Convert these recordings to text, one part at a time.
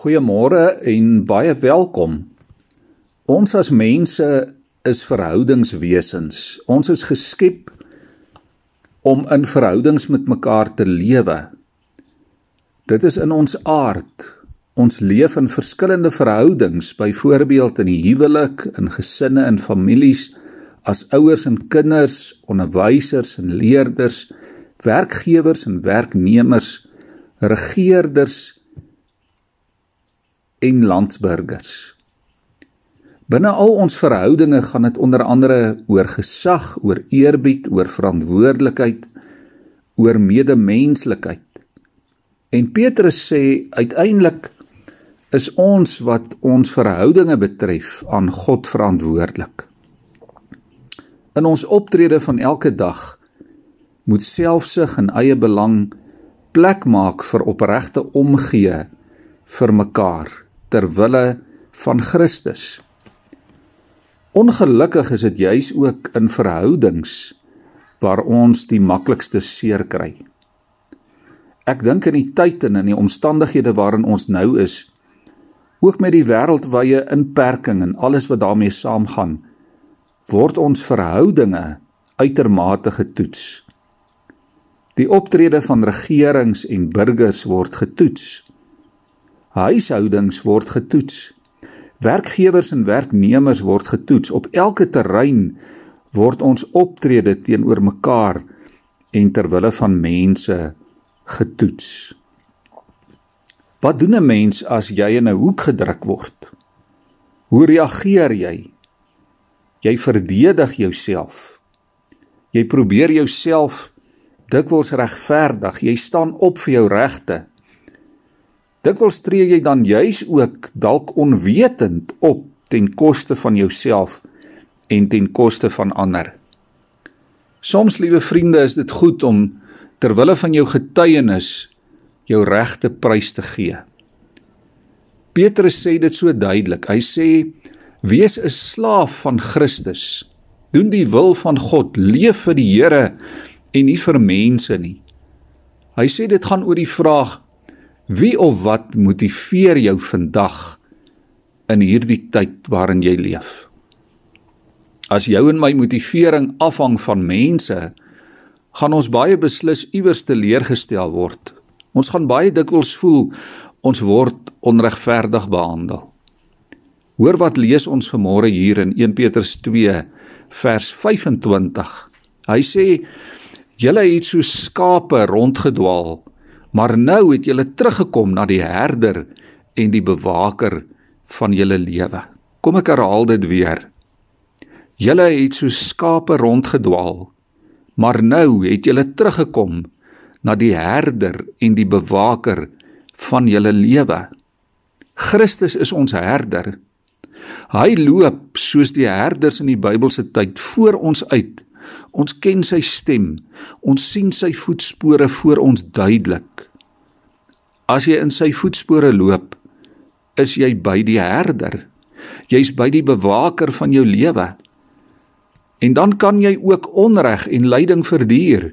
Goeiemôre en baie welkom. Ons as mense is verhoudingswesens. Ons is geskep om in verhoudings met mekaar te lewe. Dit is in ons aard. Ons leef in verskillende verhoudings, byvoorbeeld in die huwelik, in gesinne en families, as ouers en kinders, onderwysers en leerders, werkgewers en werknemers, regerders en landsburgers. Binne al ons verhoudinge gaan dit onder andere oor gesag, oor eerbied, oor verantwoordelikheid, oor medemenslikheid. En Petrus sê uiteindelik is ons wat ons verhoudinge betref aan God verantwoordelik. In ons optrede van elke dag moet selfsug en eie belang plek maak vir opregte omgee vir mekaar ter wille van Christus. Ongelukkig is dit juis ook in verhoudings waar ons die maklikste seer kry. Ek dink in die tyd en in die omstandighede waarin ons nou is, ook met die wêreldwye inperking en alles wat daarmee saamgaan, word ons verhoudinge uitermate getoets. Die optrede van regerings en burgers word getoets. Huishoudings word getoets. Werkgewers en werknemers word getoets. Op elke terrein word ons optrede teenoor mekaar en ter wille van mense getoets. Wat doen 'n mens as jy in 'n hoek gedruk word? Hoe reageer jy? Jy verdedig jouself. Jy probeer jouself dikwels regverdig. Jy staan op vir jou regte. Dikwels tree jy dan juis ook dalk onwetend op ten koste van jouself en ten koste van ander. Soms, liewe vriende, is dit goed om ter wille van jou getuienis jou regte prys te gee. Petrus sê dit so duidelik. Hy sê: "Wees 'n slaaf van Christus. Doen die wil van God. Leef vir die Here en nie vir mense nie." Hy sê dit gaan oor die vraag: Wie of wat motiveer jou vandag in hierdie tyd waarin jy leef? As jou en my motivering afhang van mense, gaan ons baie beslis iewers teleurgestel word. Ons gaan baie dikwels voel ons word onregverdig behandel. Hoor wat lees ons vanmôre hier in 1 Petrus 2 vers 25. Hy sê: "Julle het so skape rondgedwaal Maar nou het julle teruggekom na die herder en die bewaker van julle lewe. Kom ek herhaal dit weer. Julle het so skape rondgedwaal, maar nou het julle teruggekom na die herder en die bewaker van julle lewe. Christus is ons herder. Hy loop soos die herders in die Bybelse tyd voor ons uit Ons ken sy stem. Ons sien sy voetspore voor ons duidelik. As jy in sy voetspore loop, is jy by die herder. Jy's by die bewaker van jou lewe. En dan kan jy ook onreg en lyding verduur.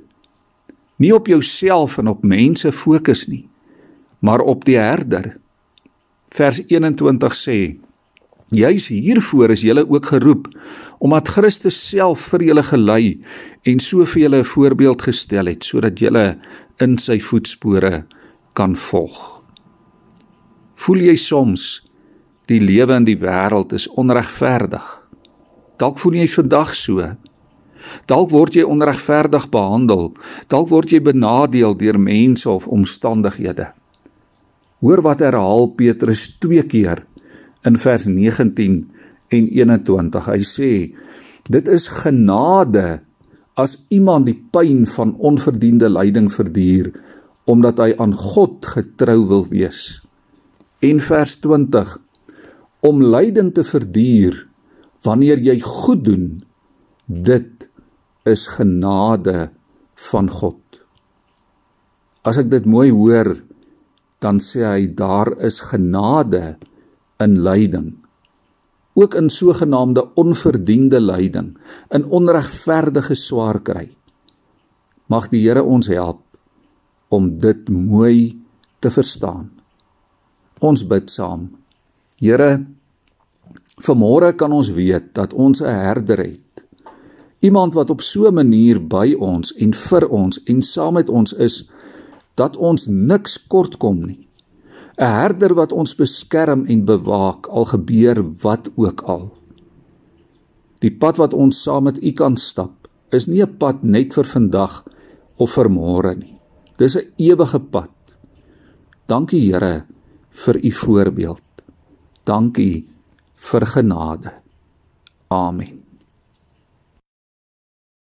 Nie op jouself en op mense fokus nie, maar op die herder. Vers 21 sê: Juis hiervoor is julle ook geroep omdat Christus self vir julle gelei en so vir julle 'n voorbeeld gestel het sodat julle in sy voetspore kan volg. Voel jy soms die lewe in die wêreld is onregverdig? Dalk voel jy vandag so. Dalk word jy onregverdig behandel. Dalk word jy benadeel deur mense of omstandighede. Hoor wat herhaal Petrus twee keer in vers 19 en 21. Hy sê: Dit is genade as iemand die pyn van onverdiende lyding verduur omdat hy aan God getrou wil wees. En vers 20: Om lyding te verduur wanneer jy goed doen, dit is genade van God. As ek dit mooi hoor, dan sê hy daar is genade in lyding ook in sogenaamde onverdiende lyding in onregverdige swaar kry mag die Here ons help om dit mooi te verstaan Ons bid saam. Here, vanmôre kan ons weet dat ons 'n herder het. Iemand wat op so 'n manier by ons en vir ons en saam met ons is dat ons niks kort kom nie. 'n Herder wat ons beskerm en bewaak al gebeur wat ook al. Die pad wat ons saam met U kan stap, is nie 'n pad net vir vandag of vir môre nie. Dis 'n ewige pad. Dankie Here vir u voorbeeld. Dankie vir genade. Amen.